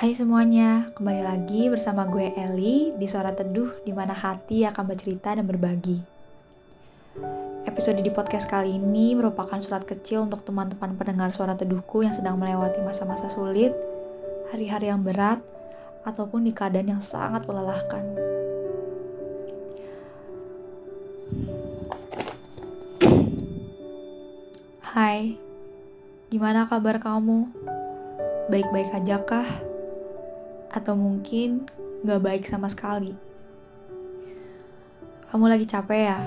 Hai semuanya, kembali lagi bersama gue Eli di Suara Teduh di mana hati akan bercerita dan berbagi. Episode di podcast kali ini merupakan surat kecil untuk teman-teman pendengar Suara Teduhku yang sedang melewati masa-masa sulit, hari-hari yang berat, ataupun di keadaan yang sangat melelahkan. Hai, gimana kabar kamu? Baik-baik aja kah? Atau mungkin gak baik sama sekali? Kamu lagi capek ya?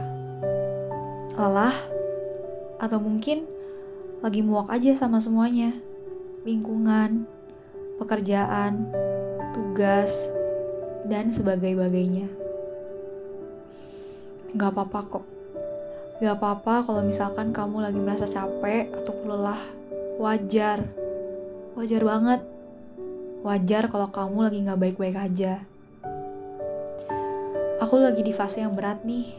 Lelah? Atau mungkin lagi muak aja sama semuanya? Lingkungan, pekerjaan, tugas, dan sebagainya. Gak apa-apa kok Gak apa-apa kalau misalkan kamu lagi merasa capek atau lelah. Wajar. Wajar banget. Wajar kalau kamu lagi gak baik-baik aja. Aku lagi di fase yang berat nih.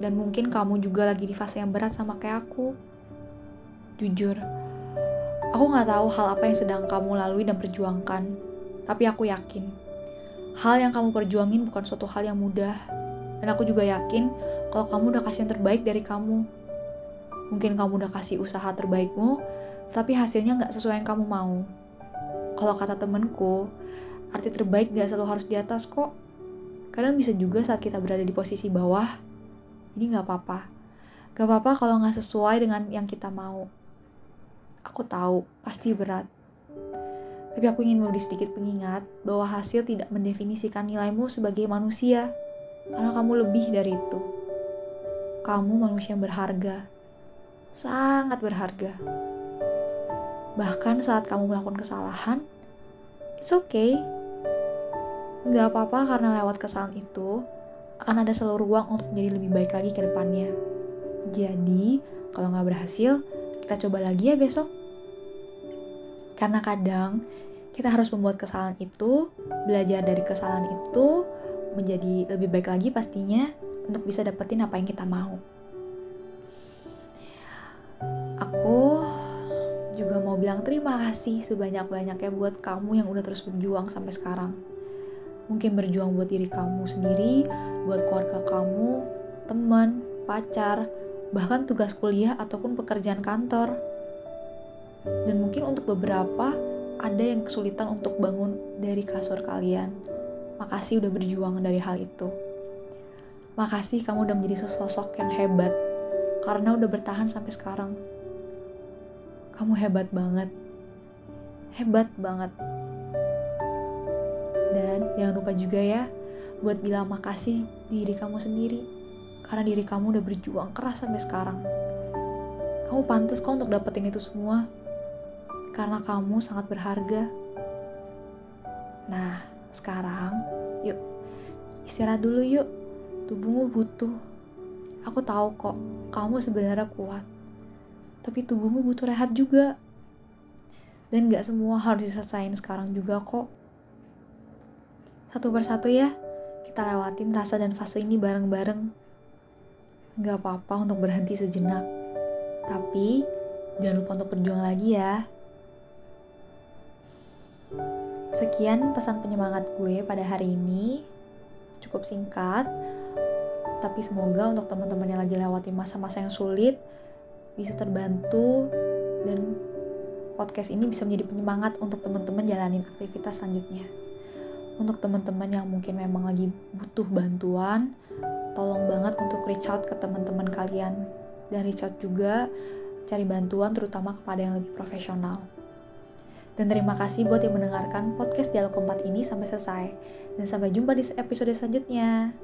Dan mungkin kamu juga lagi di fase yang berat sama kayak aku. Jujur, aku gak tahu hal apa yang sedang kamu lalui dan perjuangkan. Tapi aku yakin, hal yang kamu perjuangin bukan suatu hal yang mudah. Dan aku juga yakin kalau kamu udah kasih yang terbaik dari kamu. Mungkin kamu udah kasih usaha terbaikmu, tapi hasilnya nggak sesuai yang kamu mau. Kalau kata temenku, arti terbaik gak selalu harus di atas kok. Kadang bisa juga saat kita berada di posisi bawah, ini nggak apa-apa. Gak apa-apa kalau nggak sesuai dengan yang kita mau. Aku tahu, pasti berat. Tapi aku ingin memberi sedikit pengingat bahwa hasil tidak mendefinisikan nilaimu sebagai manusia, karena kamu lebih dari itu kamu manusia yang berharga, sangat berharga. Bahkan saat kamu melakukan kesalahan, it's okay. Gak apa-apa karena lewat kesalahan itu, akan ada selalu ruang untuk menjadi lebih baik lagi ke depannya. Jadi, kalau nggak berhasil, kita coba lagi ya besok. Karena kadang kita harus membuat kesalahan itu, belajar dari kesalahan itu, menjadi lebih baik lagi pastinya, untuk bisa dapetin apa yang kita mau. Aku juga mau bilang terima kasih sebanyak-banyaknya buat kamu yang udah terus berjuang sampai sekarang. Mungkin berjuang buat diri kamu sendiri, buat keluarga kamu, teman, pacar, bahkan tugas kuliah ataupun pekerjaan kantor. Dan mungkin untuk beberapa ada yang kesulitan untuk bangun dari kasur kalian. Makasih udah berjuang dari hal itu. Makasih kamu udah menjadi sosok yang hebat karena udah bertahan sampai sekarang. Kamu hebat banget. Hebat banget. Dan jangan lupa juga ya buat bilang makasih diri kamu sendiri. Karena diri kamu udah berjuang keras sampai sekarang. Kamu pantas kok untuk dapetin itu semua. Karena kamu sangat berharga. Nah, sekarang yuk istirahat dulu yuk tubuhmu butuh. Aku tahu kok, kamu sebenarnya kuat. Tapi tubuhmu butuh rehat juga. Dan gak semua harus diselesain sekarang juga kok. Satu persatu ya, kita lewatin rasa dan fase ini bareng-bareng. Gak apa-apa untuk berhenti sejenak. Tapi, jangan lupa untuk berjuang lagi ya. Sekian pesan penyemangat gue pada hari ini. Cukup singkat, tapi semoga untuk teman-teman yang lagi lewati masa-masa yang sulit bisa terbantu dan podcast ini bisa menjadi penyemangat untuk teman-teman jalanin aktivitas selanjutnya. Untuk teman-teman yang mungkin memang lagi butuh bantuan, tolong banget untuk reach out ke teman-teman kalian dan reach out juga cari bantuan terutama kepada yang lebih profesional. Dan terima kasih buat yang mendengarkan podcast Dialog Keempat ini sampai selesai. Dan sampai jumpa di episode selanjutnya.